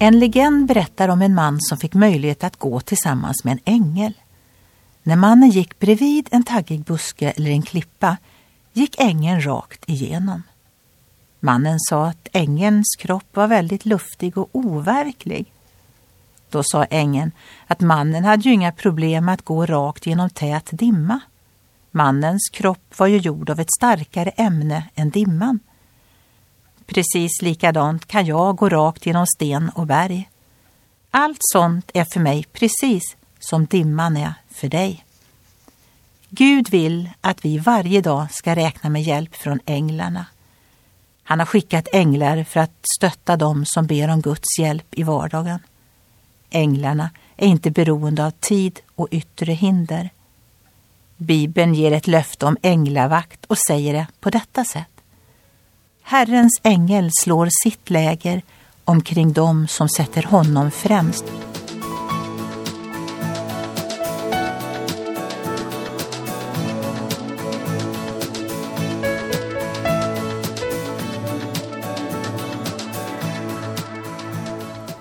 En legend berättar om en man som fick möjlighet att gå tillsammans med en ängel. När mannen gick bredvid en taggig buske eller en klippa gick ängeln rakt igenom. Mannen sa att ängelns kropp var väldigt luftig och overklig. Då sa ängeln att mannen hade ju inga problem med att gå rakt genom tät dimma. Mannens kropp var ju gjord av ett starkare ämne än dimman. Precis likadant kan jag gå rakt genom sten och berg. Allt sånt är för mig precis som dimman är för dig. Gud vill att vi varje dag ska räkna med hjälp från änglarna. Han har skickat änglar för att stötta dem som ber om Guds hjälp i vardagen. Änglarna är inte beroende av tid och yttre hinder. Bibeln ger ett löfte om änglavakt och säger det på detta sätt. Herrens ängel slår sitt läger omkring dem som sätter honom främst.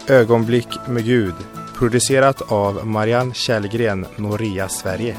Ögonblick med Gud producerat av Marianne Källgren, Noria Sverige.